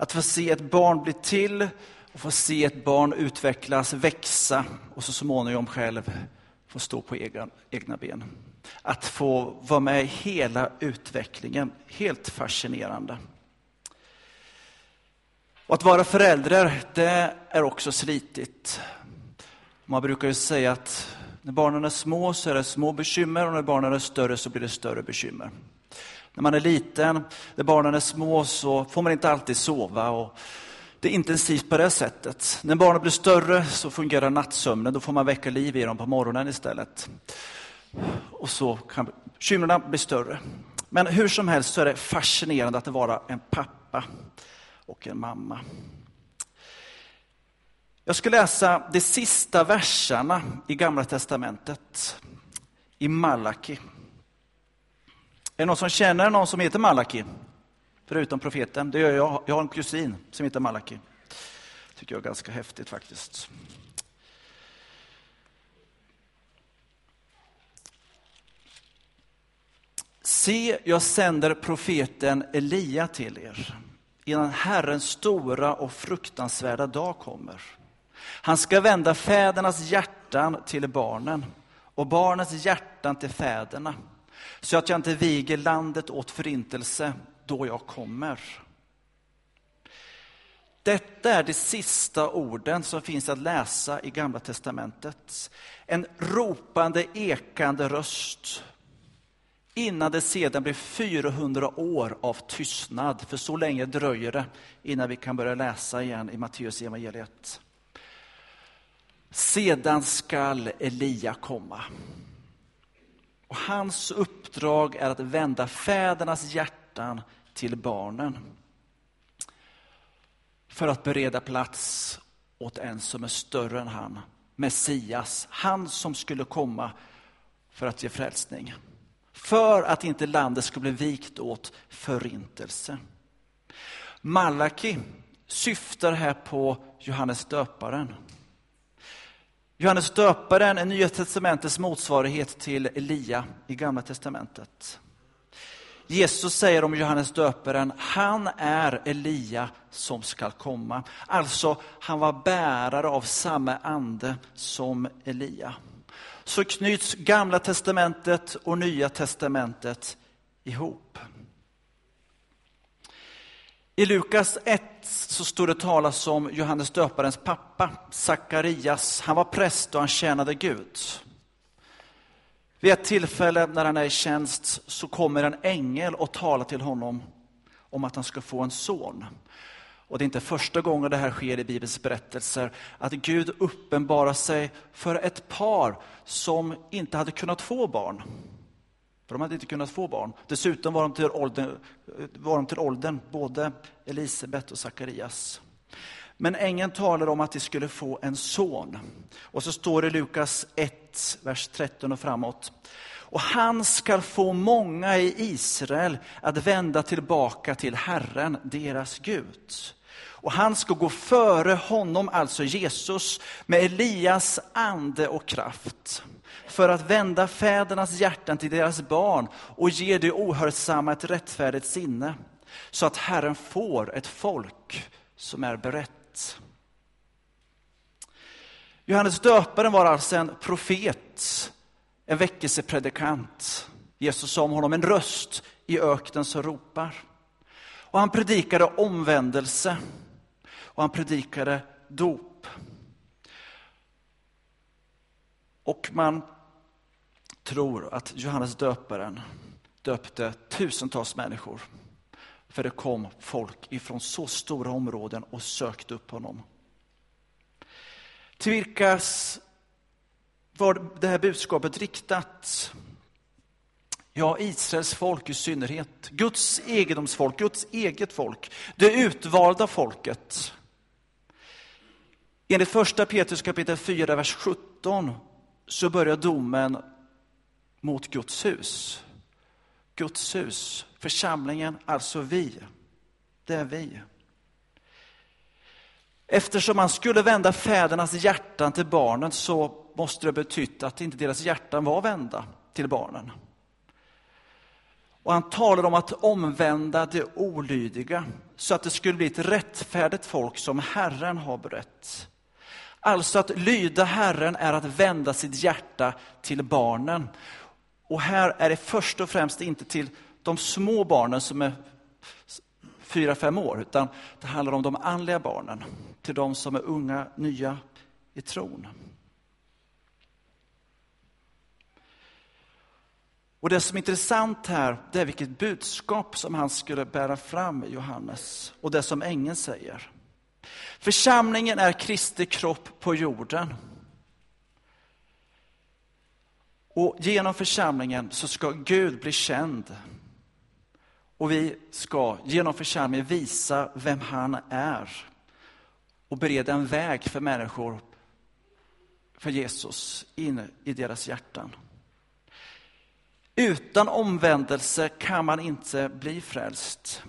Att få se ett barn bli till och få se ett barn utvecklas, växa och så småningom själv få stå på egen, egna ben. Att få vara med i hela utvecklingen, helt fascinerande. Och att vara förälder, det är också slitigt. Man brukar ju säga att när barnen är små så är det små bekymmer och när barnen är större så blir det större bekymmer. När man är liten, när barnen är små så får man inte alltid sova och det är intensivt på det sättet. När barnen blir större så fungerar nattsömnen, då får man väcka liv i dem på morgonen istället. Och så kan bekymren bli större. Men hur som helst så är det fascinerande att vara en pappa och en mamma. Jag ska läsa de sista verserna i Gamla Testamentet, i Malaki. Är det någon som känner någon som heter Malaki? Förutom profeten. Det gör jag. Jag har en kusin som heter Malaki. tycker jag är ganska häftigt faktiskt. Se, jag sänder profeten Elia till er innan Herrens stora och fruktansvärda dag kommer. Han ska vända fädernas hjärtan till barnen och barnens hjärtan till fäderna så att jag inte viger landet åt förintelse då jag kommer. Detta är de sista orden som finns att läsa i Gamla testamentet. En ropande, ekande röst innan det sedan blir 400 år av tystnad, för så länge dröjer det innan vi kan börja läsa igen i Matteus evangeliet. Sedan skall Elia komma. Och hans uppdrag är att vända fädernas hjärtan till barnen. För att bereda plats åt en som är större än han, Messias, han som skulle komma för att ge frälsning. För att inte landet skulle bli vikt åt förintelse. Malaki syftar här på Johannes döparen. Johannes döparen är Nya testamentets motsvarighet till Elia i Gamla testamentet. Jesus säger om Johannes döparen, han är Elia som skall komma. Alltså, han var bärare av samma ande som Elia. Så knyts Gamla testamentet och Nya testamentet ihop. I Lukas 1 så står det talas om Johannes döparens pappa, Sakarias. Han var präst och han tjänade Gud. Vid ett tillfälle när han är i tjänst så kommer en ängel och talar till honom om att han ska få en son. Och det är inte första gången det här sker i Bibelns berättelser, att Gud uppenbarar sig för ett par som inte hade kunnat få barn. För de hade inte kunnat få barn. Dessutom var de till åldern, var de till åldern både Elisabet och Sakarias. Men ängeln talar om att de skulle få en son. Och så står det i Lukas 1, vers 13 och framåt. Och han skall få många i Israel att vända tillbaka till Herren, deras Gud. Och han ska gå före honom, alltså Jesus, med Elias ande och kraft för att vända fädernas hjärtan till deras barn och ge de ohörsamma ett rättfärdigt sinne, så att Herren får ett folk som är berett. Johannes döparen var alltså en profet, en väckelsepredikant. Jesus sa om honom en röst i öknen som ropar. Och han predikade omvändelse och han predikade dop. Och man tror att Johannes döparen döpte tusentals människor. För det kom folk ifrån så stora områden och sökte upp honom. Till vilkas var det här budskapet riktat? Ja, Israels folk i synnerhet. Guds egendomsfolk, Guds eget folk. Det utvalda folket. Enligt första Petrus kapitel 4, vers 17 så börjar domen mot Guds hus. Guds hus, församlingen, alltså vi. Det är vi. Eftersom man skulle vända fädernas hjärtan till barnen så måste det betyda att inte deras hjärtan var vända till barnen. Och han talade om att omvända det olydiga så att det skulle bli ett rättfärdigt folk som Herren har berett. Alltså att lyda Herren är att vända sitt hjärta till barnen. Och här är det först och främst inte till de små barnen som är fyra, fem år, utan det handlar om de andliga barnen, till de som är unga, nya i tron. Och det som är intressant här, det är vilket budskap som han skulle bära fram, Johannes, och det som ängeln säger. Församlingen är Kristi kropp på jorden. Och genom församlingen så ska Gud bli känd. Och vi ska genom församlingen visa vem han är och bereda en väg för människor, för Jesus, in i deras hjärtan. Utan omvändelse kan man inte bli frälst.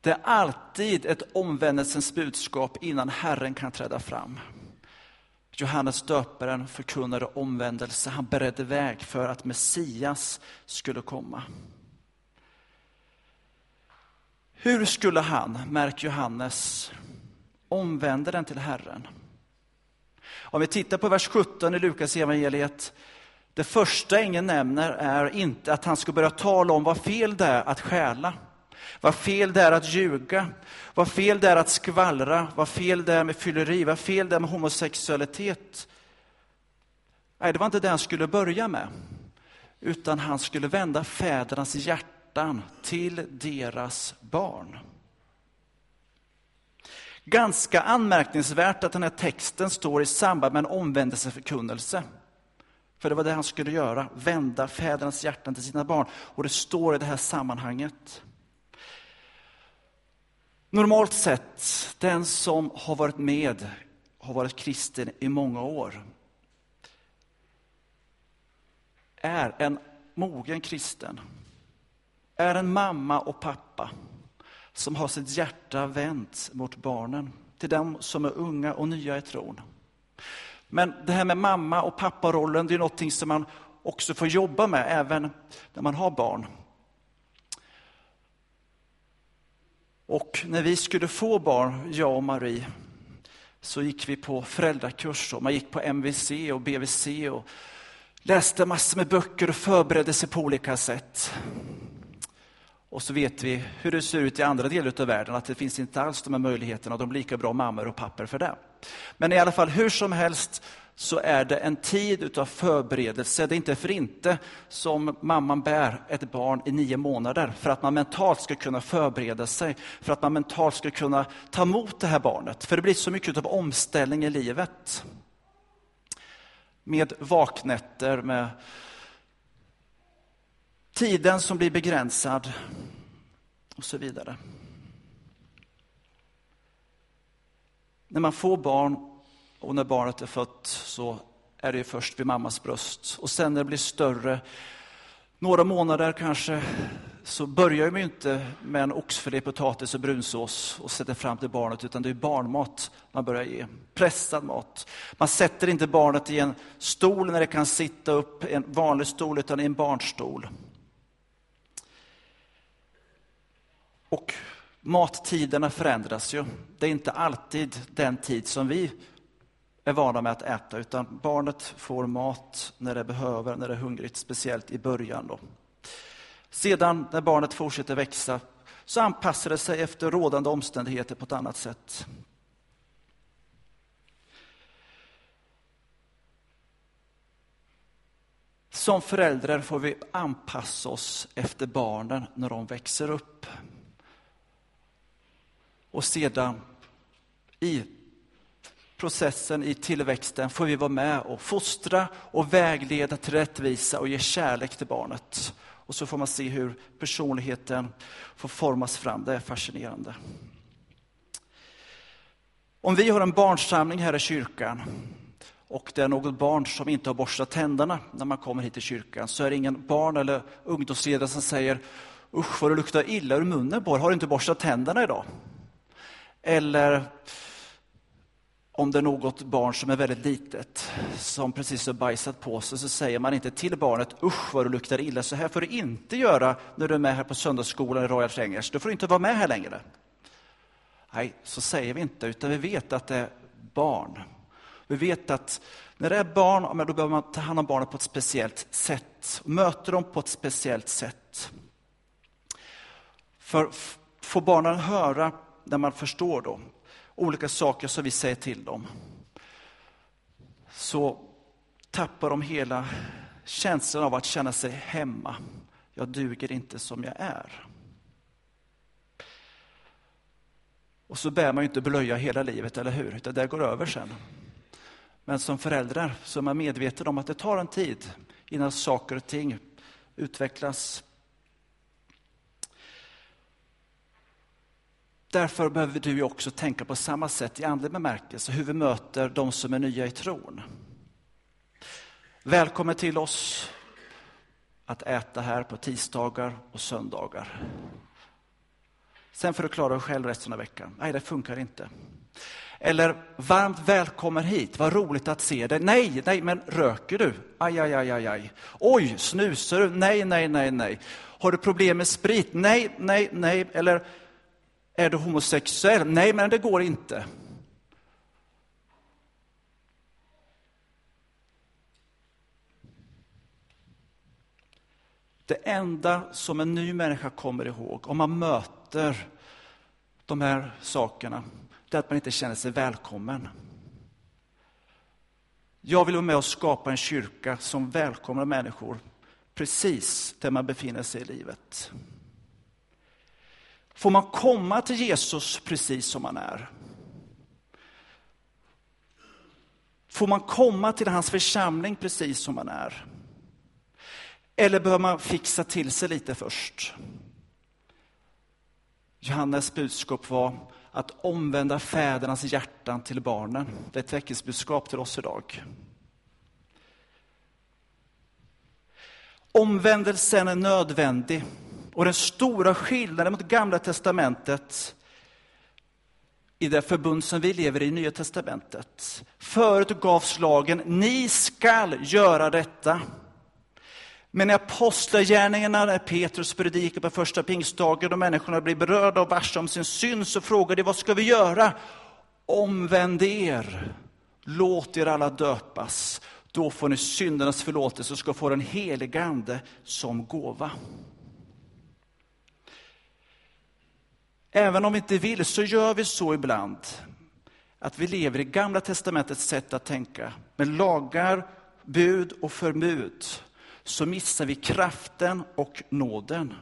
Det är alltid ett omvändelsens budskap innan Herren kan träda fram. Johannes döparen förkunnade omvändelse, han beredde väg för att Messias skulle komma. Hur skulle han, märk Johannes, omvända den till Herren? Om vi tittar på vers 17 i Lukas evangeliet det första ängeln nämner är inte att han ska börja tala om vad fel det är att stjäla, vad fel det är att ljuga, vad fel det är att skvallra, vad fel det är med fylleri, vad fel det är med homosexualitet. Nej, det var inte det han skulle börja med, utan han skulle vända fädernas hjärtan till deras barn. Ganska anmärkningsvärt att den här texten står i samband med en omvändelseförkunnelse. För det var det han skulle göra, vända fädernas hjärtan till sina barn. Och det står i det här sammanhanget. Normalt sett, den som har varit med, har varit kristen i många år, är en mogen kristen, är en mamma och pappa som har sitt hjärta vänt mot barnen, till dem som är unga och nya i tron. Men det här med mamma och papparollen, det är någonting som man också får jobba med även när man har barn. Och när vi skulle få barn, jag och Marie, så gick vi på föräldrakurser. man gick på MVC och BVC och läste massor med böcker och förberedde sig på olika sätt. Och så vet vi hur det ser ut i andra delar av världen, att det finns inte alls de här möjligheterna, de är lika bra mammor och papper för det. Men i alla fall, hur som helst så är det en tid av förberedelse. Det är inte för inte som mamman bär ett barn i nio månader, för att man mentalt ska kunna förbereda sig, för att man mentalt ska kunna ta emot det här barnet. För det blir så mycket av omställning i livet. Med vaknätter, med tiden som blir begränsad och så vidare. När man får barn och när barnet är fött så är det först vid mammas bröst. Och sen när det blir större, några månader kanske, så börjar man inte med en oxfilé, potatis och brunsås och sätter fram till barnet, utan det är barnmat man börjar ge. Pressad mat. Man sätter inte barnet i en stol när det kan sitta upp, en vanlig stol, utan i en barnstol. Och mattiderna förändras ju. Det är inte alltid den tid som vi är vana med att äta, utan barnet får mat när det behöver, när det är hungrigt, speciellt i början. Då. Sedan när barnet fortsätter växa så anpassar det sig efter rådande omständigheter på ett annat sätt. Som föräldrar får vi anpassa oss efter barnen när de växer upp. Och sedan i processen, i tillväxten, får vi vara med och fostra och vägleda till rättvisa och ge kärlek till barnet. Och så får man se hur personligheten får formas fram. Det är fascinerande. Om vi har en barnsamling här i kyrkan och det är något barn som inte har borstat tänderna när man kommer hit till kyrkan, så är det ingen barn eller ungdomsledare som säger usch vad det luktar illa ur munnen på Har du inte borstat tänderna idag? Eller om det är något barn som är väldigt litet, som precis har bajsat på sig, så säger man inte till barnet usch vad du luktar illa, så här får du inte göra när du är med här på söndagsskolan i Royal Frängers, då får du inte vara med här längre. Nej, så säger vi inte, utan vi vet att det är barn. Vi vet att när det är barn, då behöver man ta hand om barnet på ett speciellt sätt, möta dem på ett speciellt sätt. För får barnen höra, när man förstår då, olika saker som vi säger till dem, så tappar de hela känslan av att känna sig hemma. Jag duger inte som jag är. Och så bär man ju inte blöja hela livet, eller hur? Utan det går över sen. Men som föräldrar så är man medveten om att det tar en tid innan saker och ting utvecklas. Därför behöver du också tänka på samma sätt i andlig bemärkelse, hur vi möter de som är nya i tron. Välkommen till oss att äta här på tisdagar och söndagar. Sen får du klara dig själv resten av veckan. Nej, det funkar inte. Eller varmt välkommen hit, vad roligt att se dig. Nej, nej, men röker du? Aj, aj, aj, aj, aj. Oj, snusar du? Nej, nej, nej, nej. Har du problem med sprit? Nej, nej, nej. Eller är du homosexuell? Nej, men det går inte. Det enda som en ny människa kommer ihåg, om man möter de här sakerna, det är att man inte känner sig välkommen. Jag vill vara med och skapa en kyrka som välkomnar människor precis där man befinner sig i livet. Får man komma till Jesus precis som man är? Får man komma till hans församling precis som man är? Eller behöver man fixa till sig lite först? Johannes budskap var att omvända fädernas hjärtan till barnen. Det är ett väckelsebudskap till oss idag. Omvändelsen är nödvändig. Och den stora skillnaden mot Gamla testamentet i det förbund som vi lever i, Nya testamentet. Förut gavs lagen, ni skall göra detta. Men i apostlagärningarna, när Petrus predikar på första pingstdagen och människorna blir berörda och varse om sin synd, så frågar de, vad ska vi göra? Omvänd er, låt er alla döpas. Då får ni syndernas förlåtelse och ska få den helige Ande som gåva. Även om vi inte vill så gör vi så ibland. Att vi lever i Gamla testamentets sätt att tänka. Med lagar, bud och förbud. Så missar vi kraften och nåden.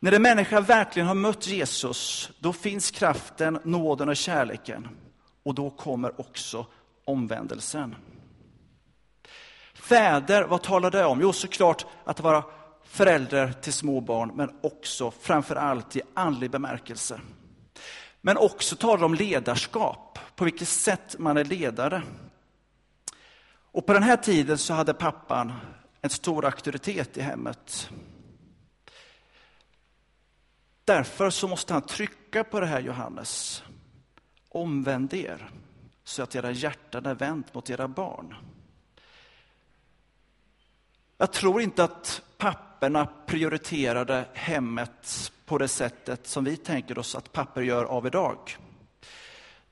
När en människa verkligen har mött Jesus, då finns kraften, nåden och kärleken. Och då kommer också omvändelsen. Fäder, vad talar det om? Jo, såklart att vara förälder till små barn, men också framför allt i andlig bemärkelse. Men också talar om ledarskap, på vilket sätt man är ledare. Och på den här tiden så hade pappan en stor auktoritet i hemmet. Därför så måste han trycka på det här Johannes. Omvänd er så att era hjärtan är vänt mot era barn. Jag tror inte att papporna prioriterade hemmet på det sättet som vi tänker oss att papper gör av idag.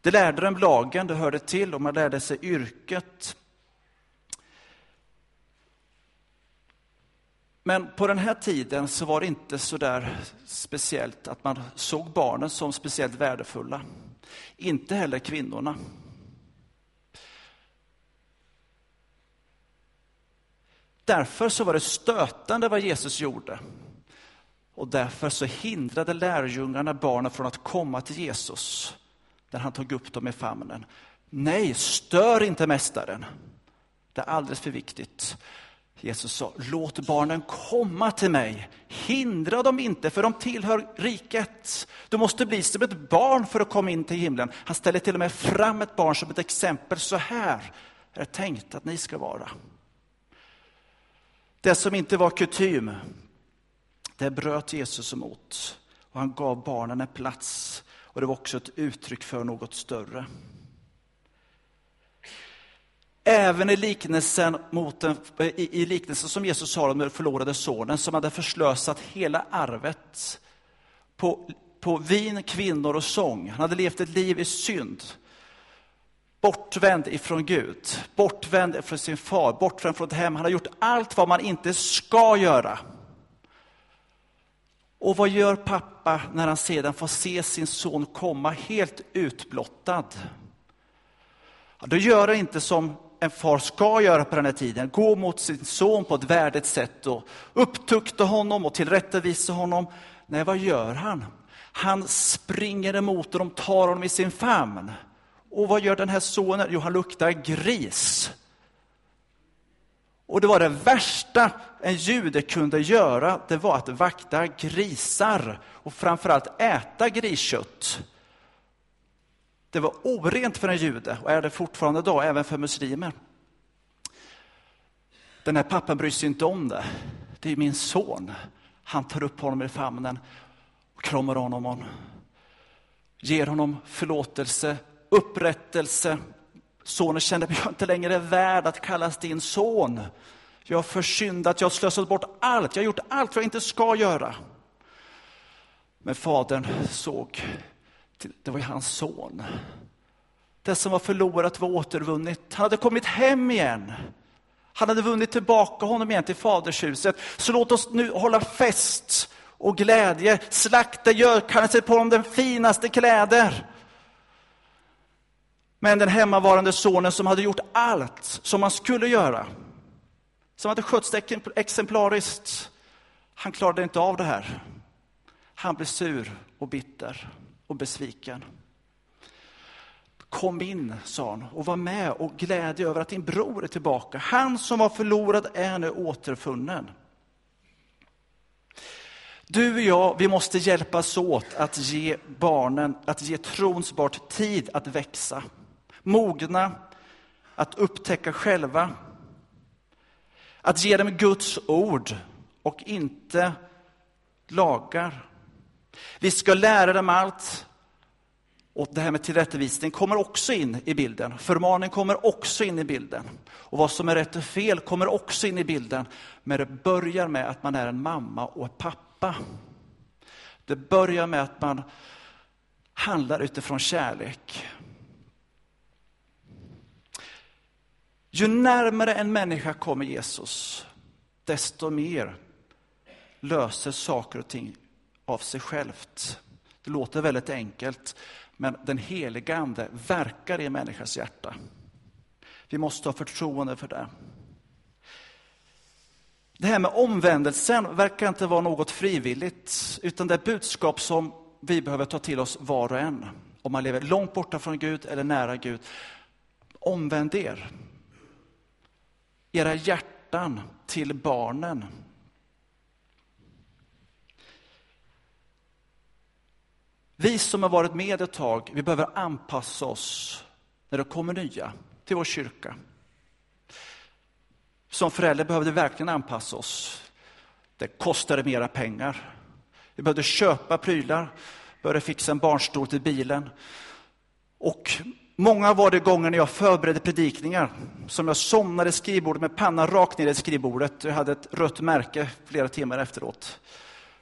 Det lärde dem lagen, det hörde till och man lärde sig yrket. Men på den här tiden så var det inte så där speciellt att man såg barnen som speciellt värdefulla. Inte heller kvinnorna. Därför så var det stötande vad Jesus gjorde. Och därför så hindrade lärjungarna barnen från att komma till Jesus när han tog upp dem i famnen. Nej, stör inte mästaren. Det är alldeles för viktigt. Jesus sa, låt barnen komma till mig. Hindra dem inte, för de tillhör riket. Du måste bli som ett barn för att komma in till himlen. Han ställer till och med fram ett barn som ett exempel. Så här är det tänkt att ni ska vara. Det som inte var kutym, det bröt Jesus emot. Och han gav barnen en plats. och det var också ett uttryck för något större. Även i liknelsen, mot den, i, i liknelsen som Jesus har om den förlorade sonen som hade förslösat hela arvet på, på vin, kvinnor och sång. Han hade levt ett liv i synd. Bortvänd ifrån Gud, bortvänd från sin far, bortvänd från ett hem. Han har gjort allt vad man inte ska göra. Och vad gör pappa när han sedan får se sin son komma helt utblottad? Ja, då gör han inte som en far ska göra på den här tiden, gå mot sin son på ett värdigt sätt och upptukta honom och tillrättavisa honom. Nej, vad gör han? Han springer emot och de tar honom i sin famn. Och vad gör den här sonen? Jo, han luktar gris. Och det var det värsta en jude kunde göra, det var att vakta grisar och framförallt äta griskött. Det var orent för en jude och är det fortfarande idag, även för muslimer. Den här pappan bryr sig inte om det. Det är min son. Han tar upp honom i famnen och kramar honom och Ger honom förlåtelse, upprättelse. Sonen kände att jag inte längre är värd att kallas din son. Jag har försyndat, jag har slösat bort allt, jag har gjort allt vad jag inte ska göra. Men fadern såg det var ju hans son. Det som var förlorat var återvunnet. Han hade kommit hem igen. Han hade vunnit tillbaka honom igen till fadershuset. Så låt oss nu hålla fest och glädje, slakta görkallelse på honom den finaste kläder. Men den hemmavarande sonen som hade gjort allt som man skulle göra, som hade skötts exemplariskt, han klarade inte av det här. Han blev sur och bitter och besviken. Kom in, sa han, och var med och glädje över att din bror är tillbaka. Han som var förlorad är nu återfunnen. Du och jag, vi måste hjälpas åt att ge barnen, att ge trons barn tid att växa, mogna, att upptäcka själva, att ge dem Guds ord och inte lagar. Vi ska lära dem allt. Och det här med tillrättavisning kommer också in i bilden. Förmaning kommer också in i bilden. Och vad som är rätt och fel kommer också in i bilden. Men det börjar med att man är en mamma och en pappa. Det börjar med att man handlar utifrån kärlek. Ju närmare en människa kommer Jesus, desto mer löser saker och ting av sig självt. Det låter väldigt enkelt, men den heliga Ande verkar i en människas hjärta. Vi måste ha förtroende för det. Det här med omvändelsen verkar inte vara något frivilligt, utan det är budskap som vi behöver ta till oss var och en. Om man lever långt borta från Gud eller nära Gud. Omvänd er. Era hjärtan till barnen Vi som har varit med ett tag, vi behöver anpassa oss när det kommer nya till vår kyrka. Som förälder behövde vi verkligen anpassa oss. Det kostade mera pengar. Vi behövde köpa prylar, började fixa en barnstol till bilen. Och många var det gånger när jag förberedde predikningar som jag somnade i skrivbordet med pannan rakt ner i skrivbordet. Jag hade ett rött märke flera timmar efteråt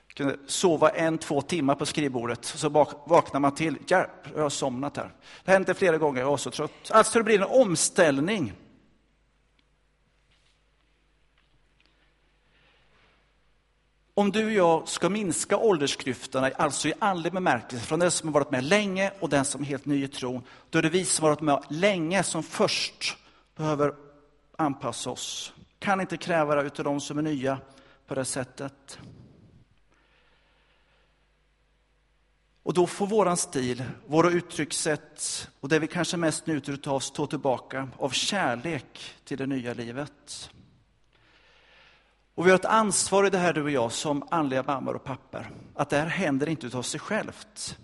Jag kunde sova en, två timmar på skrivbordet. Så vaknar man till. Hjälp, jag har somnat här. Det hände flera gånger, jag var så trött. Alltså det blir en omställning. Om du och jag ska minska åldersklyftorna, alltså i andlig bemärkelse, från den som har varit med länge och den som är helt ny i tron, då är det vi som har varit med länge som först behöver anpassa oss. Kan inte kräva det av de som är nya på det sättet. Och då får våran stil, våra uttryckssätt och det vi kanske mest njuter av stå tillbaka av kärlek till det nya livet. Och vi har ett ansvar i det här, du och jag, som andliga mammor och pappor, att det här händer inte av sig självt.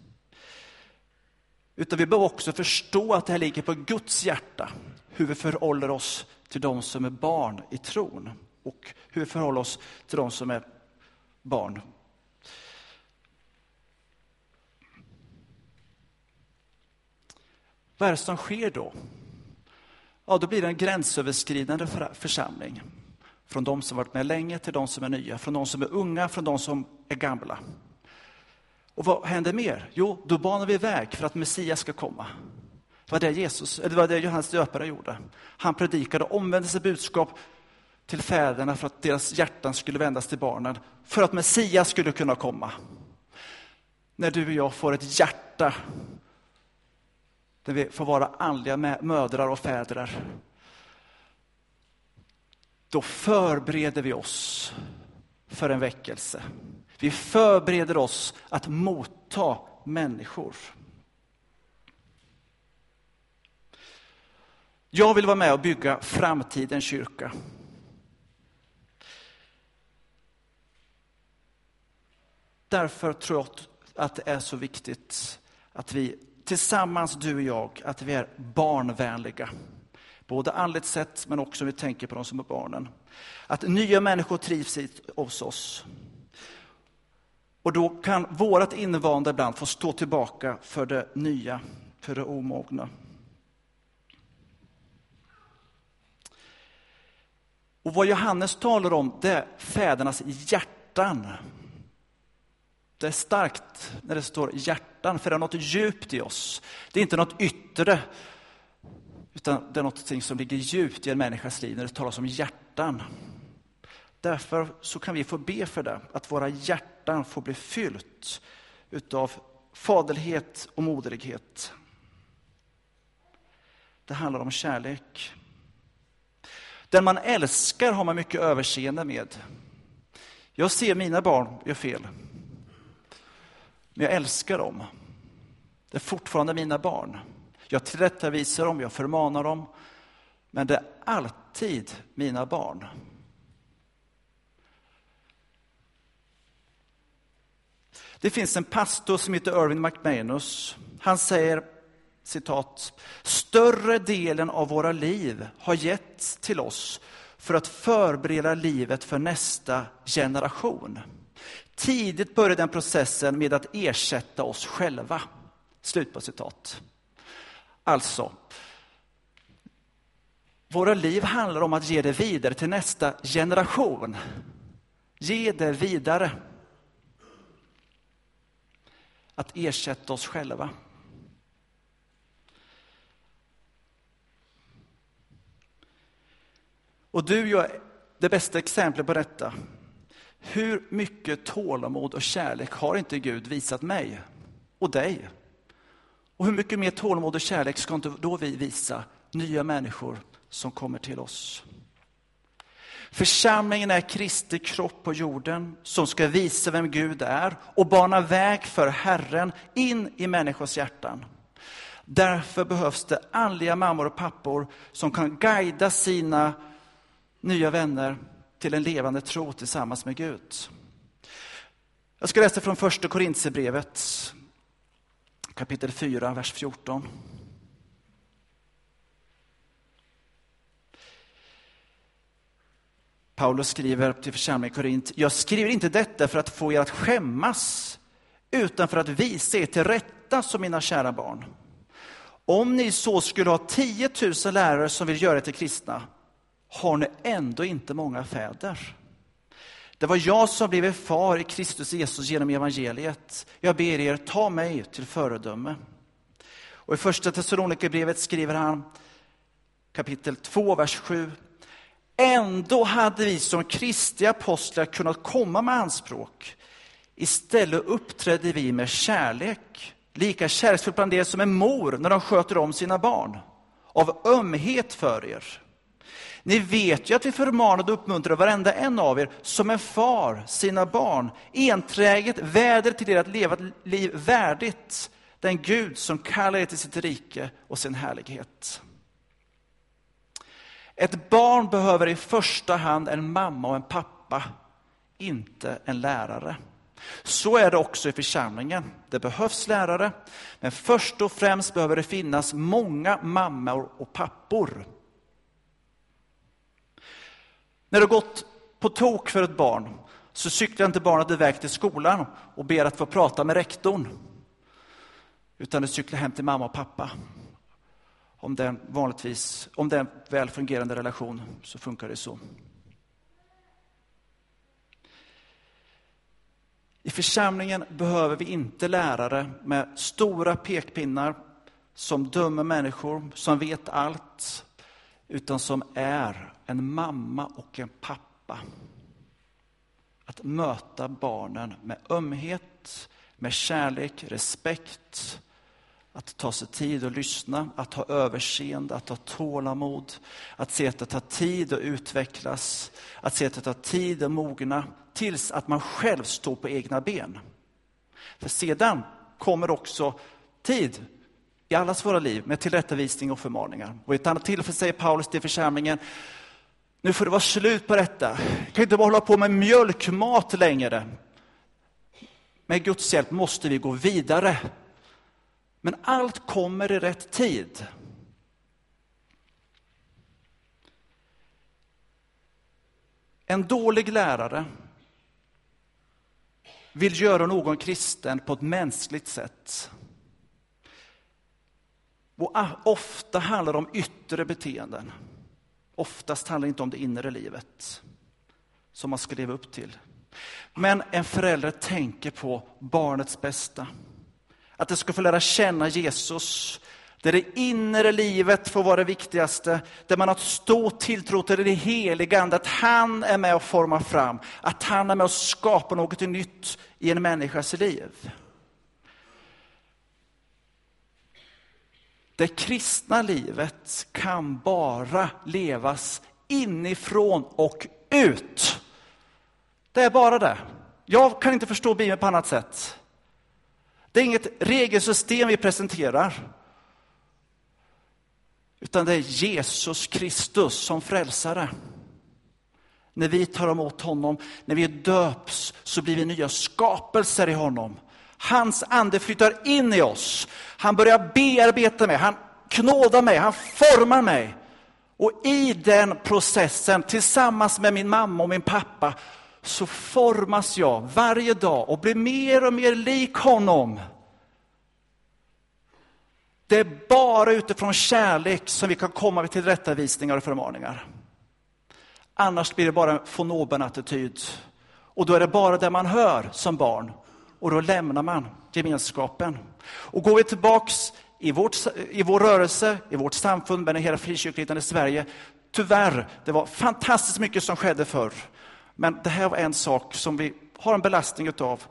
Utan vi behöver också förstå att det här ligger på Guds hjärta, hur vi förhåller oss till de som är barn i tron och hur vi förhåller oss till de som är barn Vad är det som sker då? Ja, då blir det en gränsöverskridande församling. Från de som varit med länge till de som är nya, från de som är unga, från de som är gamla. Och vad händer mer? Jo, då banar vi väg för att Messias ska komma. Det var det, Jesus, det var det Johannes döpare gjorde. Han predikade omvändelsebudskap till fäderna för att deras hjärtan skulle vändas till barnen, för att Messias skulle kunna komma. När du och jag får ett hjärta där vi får vara andliga mödrar och fäder, då förbereder vi oss för en väckelse. Vi förbereder oss att motta människor. Jag vill vara med och bygga framtidens kyrka. Därför tror jag att det är så viktigt att vi tillsammans, du och jag, att vi är barnvänliga. Både andligt sett, men också om vi tänker på de som är barnen. Att nya människor trivs hos oss. Och då kan vårt invanda ibland få stå tillbaka för det nya, för det omogna. Och vad Johannes talar om, det är fädernas hjärtan. Det är starkt när det står hjärtan, för det är något djupt i oss. Det är inte något yttre, utan det är något som ligger djupt i en människas liv när det talas om hjärtan. Därför så kan vi få be för det, att våra hjärtan får bli fyllt utav faderlighet och moderlighet. Det handlar om kärlek. Den man älskar har man mycket överseende med. Jag ser mina barn göra fel. Men jag älskar dem. Det är fortfarande mina barn. Jag tillrättavisar dem, jag förmanar dem. Men det är alltid mina barn. Det finns en pastor som heter Irvin McManus. Han säger citat, större delen av våra liv har getts till oss för att förbereda livet för nästa generation. Tidigt började den processen med att ersätta oss själva. Slut på citat. Alltså, våra liv handlar om att ge det vidare till nästa generation. Ge det vidare. Att ersätta oss själva. Och du är det bästa exemplet på detta. Hur mycket tålamod och kärlek har inte Gud visat mig och dig? Och hur mycket mer tålamod och kärlek ska inte då vi visa nya människor som kommer till oss? Församlingen är Kristi kropp på jorden som ska visa vem Gud är och bana väg för Herren in i människors hjärtan. Därför behövs det andliga mammor och pappor som kan guida sina nya vänner till en levande tro tillsammans med Gud. Jag ska läsa från första Korintierbrevet kapitel 4, vers 14. Paulus skriver till församlingen i Korint, jag skriver inte detta för att få er att skämmas, utan för att visa er till rätta som mina kära barn. Om ni så skulle ha 10 000 lärare som vill göra er till kristna, har ni ändå inte många fäder. Det var jag som blev far i Kristus Jesus genom evangeliet. Jag ber er, ta mig till föredöme. Och I första Thessalonikerbrevet skriver han, kapitel 2, vers 7. Ändå hade vi som kristna apostlar kunnat komma med anspråk. Istället uppträdde vi med kärlek, lika kärleksfullt bland er som en mor när de sköter om sina barn, av ömhet för er. Ni vet ju att vi förmanade och uppmuntrade varenda en av er som en far sina barn, enträget väder till er att leva ett liv värdigt den Gud som kallar er till sitt rike och sin härlighet. Ett barn behöver i första hand en mamma och en pappa, inte en lärare. Så är det också i församlingen. Det behövs lärare, men först och främst behöver det finnas många mammor och pappor när det har gått på tok för ett barn så cyklar inte barnet iväg till skolan och ber att få prata med rektorn. Utan det cyklar hem till mamma och pappa. Om det, vanligtvis, om det är en väl fungerande relation så funkar det så. I församlingen behöver vi inte lärare med stora pekpinnar som dömer människor, som vet allt, utan som är en mamma och en pappa. Att möta barnen med ömhet, med kärlek, respekt, att ta sig tid att lyssna, att ha överseende, att ha tålamod, att se att det tar tid att utvecklas, att se att det tar tid att mogna, tills att man själv står på egna ben. För sedan kommer också tid i allas våra liv med tillrättavisning och förmaningar. Och i ett annat tillfälle säger Paulus till församlingen, nu får det vara slut på detta. Jag kan inte bara hålla på med mjölkmat längre. Med Guds hjälp måste vi gå vidare. Men allt kommer i rätt tid. En dålig lärare vill göra någon kristen på ett mänskligt sätt. Och ah, ofta handlar det om yttre beteenden. Oftast handlar det inte om det inre livet som man ska leva upp till. Men en förälder tänker på barnets bästa. Att det ska få lära känna Jesus, där det inre livet får vara det viktigaste, där man har stor tilltro till det heliga att han är med och formar fram, att han är med och skapar något nytt i en människas liv. Det kristna livet kan bara levas inifrån och ut. Det är bara det. Jag kan inte förstå Bibeln på annat sätt. Det är inget regelsystem vi presenterar. Utan det är Jesus Kristus som frälsare. När vi tar emot honom, när vi döps, så blir vi nya skapelser i honom. Hans ande flyttar in i oss. Han börjar bearbeta mig, han knådar mig, han formar mig. Och i den processen, tillsammans med min mamma och min pappa, så formas jag varje dag och blir mer och mer lik honom. Det är bara utifrån kärlek som vi kan komma till rättavisningar och förmaningar. Annars blir det bara en von oben-attityd. Och då är det bara det man hör som barn. Och då lämnar man gemenskapen. Och går vi tillbaks i, vårt, i vår rörelse, i vårt samfund, men i hela frikyrkligheten i Sverige, tyvärr, det var fantastiskt mycket som skedde förr. Men det här var en sak som vi har en belastning utav.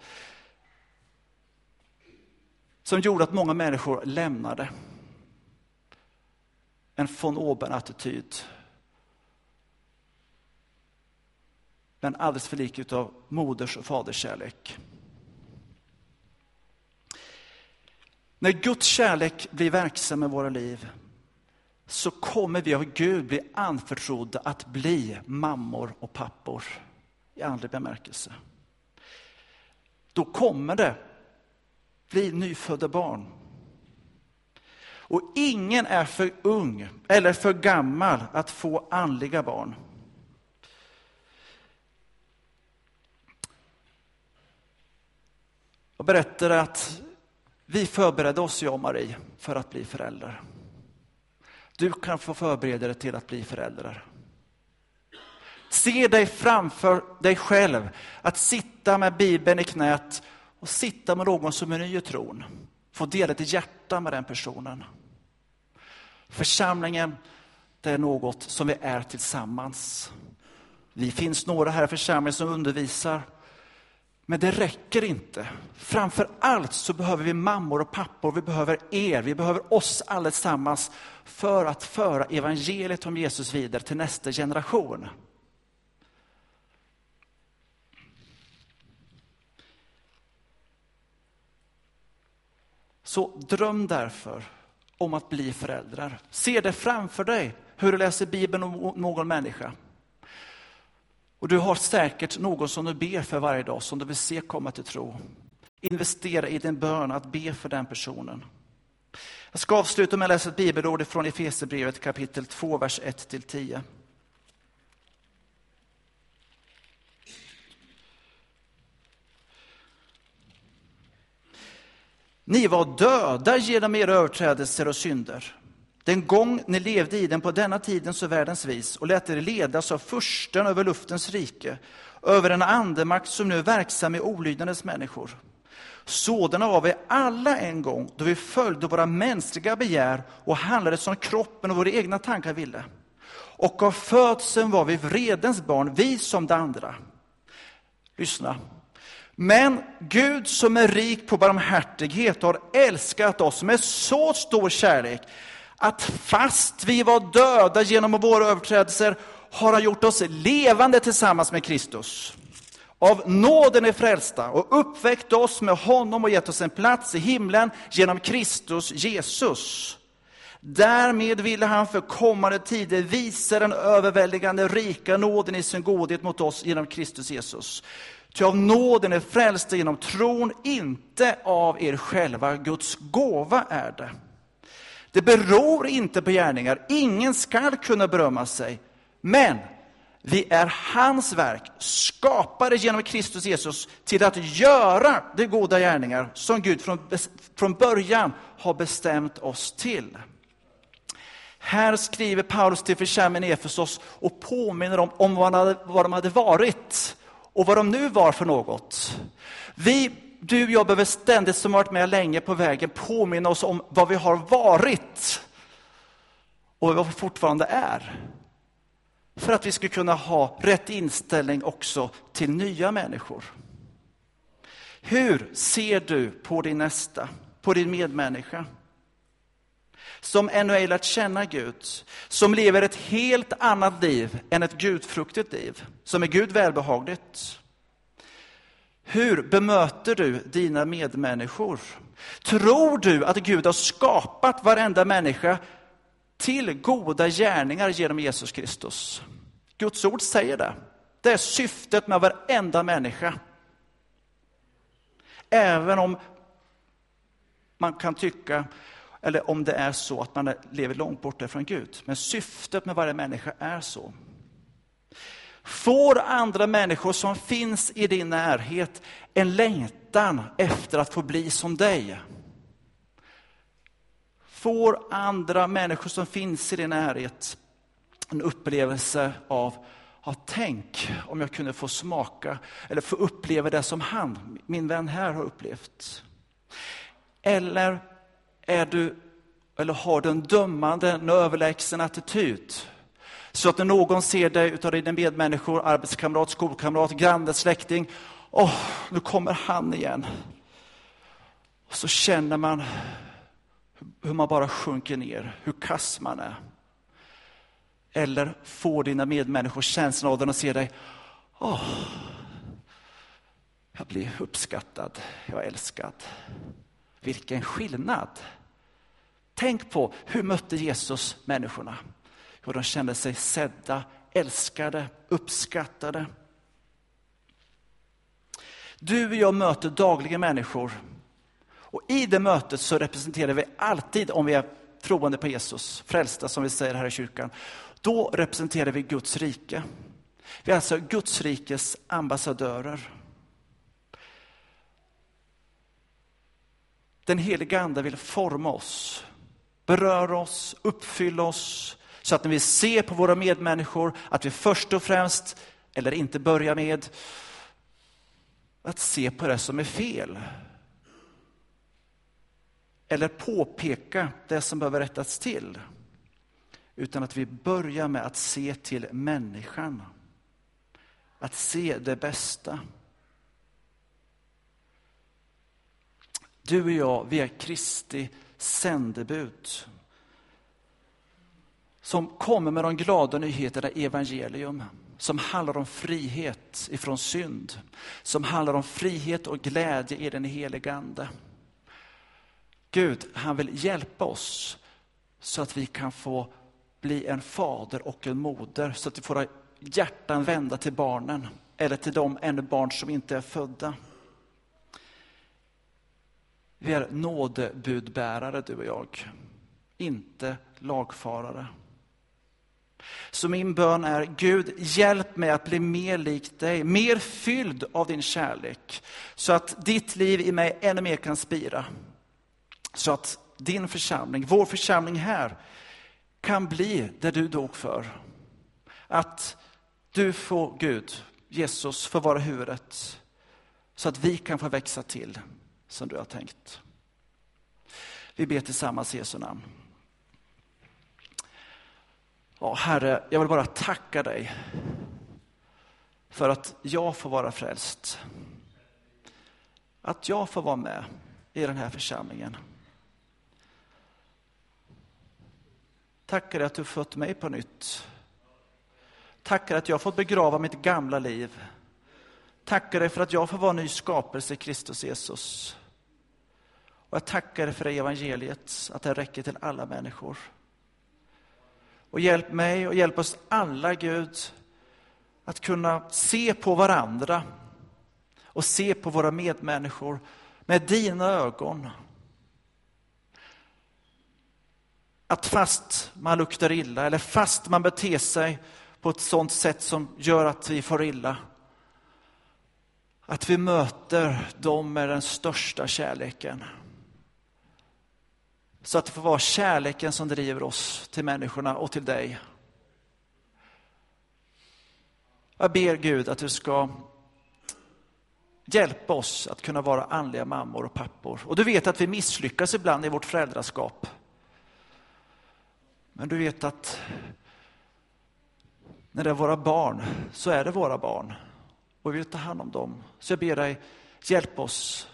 Som gjorde att många människor lämnade. En von oben-attityd. Men alldeles för lik utav moders och faders kärlek. När Guds kärlek blir verksam i våra liv så kommer vi av Gud bli anförtrodda att bli mammor och pappor i andlig bemärkelse. Då kommer det bli nyfödda barn. Och ingen är för ung eller för gammal att få andliga barn. Jag berättade att vi förberedde oss, jag och Marie, för att bli föräldrar. Du kan få förbereda dig till att bli föräldrar. Se dig framför dig själv, att sitta med Bibeln i knät och sitta med någon som är ny i tron. Få dela ditt hjärta med den personen. Församlingen, det är något som vi är tillsammans. Vi finns några här i församlingen som undervisar. Men det räcker inte. Framför allt så behöver vi mammor och pappor, vi behöver er, vi behöver oss allesammans för att föra evangeliet om Jesus vidare till nästa generation. Så dröm därför om att bli föräldrar. Se det framför dig, hur du läser Bibeln om någon människa. Och du har säkert någon som du ber för varje dag, som du vill se komma till tro. Investera i din bön att be för den personen. Jag ska avsluta med att läsa ett bibelord från Efesierbrevet kapitel 2, vers 1-10. Ni var döda genom era överträdelser och synder den gång ni levde i den på denna tidens och världens vis och lät er ledas av fursten över luftens rike, över en andemakt som nu är verksam i olydnadens människor. Sådana var vi alla en gång, då vi följde våra mänskliga begär och handlade som kroppen och våra egna tankar ville. Och av födseln var vi vredens barn, vi som de andra. Lyssna. Men Gud som är rik på barmhärtighet har älskat oss med så stor kärlek att fast vi var döda genom våra överträdelser har han gjort oss levande tillsammans med Kristus. Av nåden är frälsta och uppväckt oss med honom och gett oss en plats i himlen genom Kristus Jesus. Därmed ville han för kommande tider visa den överväldigande rika nåden i sin godhet mot oss genom Kristus Jesus. Ty av nåden är frälsta genom tron, inte av er själva. Guds gåva är det. Det beror inte på gärningar. Ingen skall kunna berömma sig. Men vi är hans verk, skapade genom Kristus Jesus till att göra de goda gärningar som Gud från, från början har bestämt oss till. Här skriver Paulus till församlingen i Efesos och påminner dem om vad, hade, vad de hade varit och vad de nu var för något. Vi, du och jag behöver ständigt, som varit med länge på vägen, påminna oss om vad vi har varit och vad vi fortfarande är. För att vi ska kunna ha rätt inställning också till nya människor. Hur ser du på din nästa, på din medmänniska? Som ännu ej lärt känna Gud, som lever ett helt annat liv än ett gudfruktigt liv, som är Gud välbehagligt. Hur bemöter du dina medmänniskor? Tror du att Gud har skapat varenda människa till goda gärningar genom Jesus Kristus. Guds ord säger det. Det är syftet med varenda människa. Även om man kan tycka, eller om det är så att man lever långt borta från Gud. Men syftet med varje människa är så. Får andra människor som finns i din närhet en längtan efter att få bli som dig? får andra människor som finns i din närhet en upplevelse av Ja, tänk om jag kunde få smaka eller få uppleva det som han, min vän här, har upplevt. Eller är du, eller har du en dömande, en överlägsen attityd? Så att när någon ser dig utav dina medmänniskor, arbetskamrat, skolkamrat, granne, släkting, åh, oh, nu kommer han igen. Och så känner man hur man bara sjunker ner, hur kass man är. Eller får dina medmänniskor känslan av den och ser dig, åh, jag blir uppskattad, jag är älskad. Vilken skillnad! Tänk på, hur mötte Jesus människorna? Jo, de kände sig sedda, älskade, uppskattade. Du och jag möter dagligen människor och i det mötet så representerar vi alltid, om vi är troende på Jesus, frälsta som vi säger här i kyrkan, då representerar vi Guds rike. Vi är alltså Guds rikes ambassadörer. Den heliga Ande vill forma oss, beröra oss, uppfylla oss, så att när vi ser på våra medmänniskor, att vi först och främst, eller inte börjar med, att se på det som är fel eller påpeka det som behöver rättas till. Utan att vi börjar med att se till människan. Att se det bästa. Du och jag, vi är Kristi sändebud. Som kommer med de glada nyheterna i evangelium. Som handlar om frihet ifrån synd. Som handlar om frihet och glädje i den helige Ande. Gud, han vill hjälpa oss så att vi kan få bli en fader och en moder, så att vi får våra hjärtan vända till barnen, eller till de ännu barn som inte är födda. Vi är nådebudbärare, du och jag, inte lagfarare. Så min bön är, Gud, hjälp mig att bli mer lik dig, mer fylld av din kärlek, så att ditt liv i mig ännu mer kan spira. Så att din församling, vår församling här, kan bli det du dog för. Att du får Gud, Jesus, får vara huvudet så att vi kan få växa till som du har tänkt. Vi ber tillsammans i Jesu namn. Ja, Herre, jag vill bara tacka dig för att jag får vara frälst. Att jag får vara med i den här församlingen. Tackar dig att du fött mig på nytt. Tackar att jag fått begrava mitt gamla liv. Tackar dig för att jag får vara ny skapelse i Kristus Jesus. Och jag tackar dig för evangeliet, att det räcker till alla människor. Och hjälp mig och hjälp oss alla, Gud, att kunna se på varandra och se på våra medmänniskor med dina ögon. Att fast man luktar illa eller fast man beter sig på ett sådant sätt som gör att vi får illa, att vi möter dem med den största kärleken. Så att det får vara kärleken som driver oss till människorna och till dig. Jag ber Gud att du ska hjälpa oss att kunna vara andliga mammor och pappor. Och du vet att vi misslyckas ibland i vårt föräldraskap. Men du vet att när det är våra barn så är det våra barn och vi vill ta hand om dem. Så jag ber dig, hjälp oss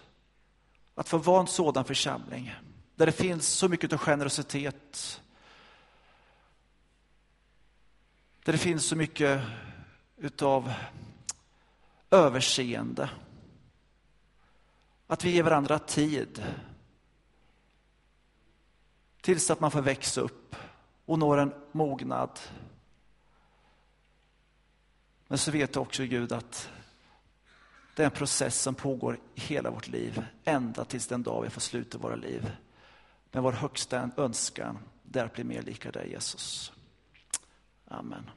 att få vara en sådan församling där det finns så mycket av generositet. Där det finns så mycket utav överseende. Att vi ger varandra tid tills att man får växa upp och når en mognad. Men så vet du också Gud att det är en process som pågår i hela vårt liv, ända tills den dag vi får sluta våra liv. Men vår högsta önskan är att bli mer lika dig, Jesus. Amen.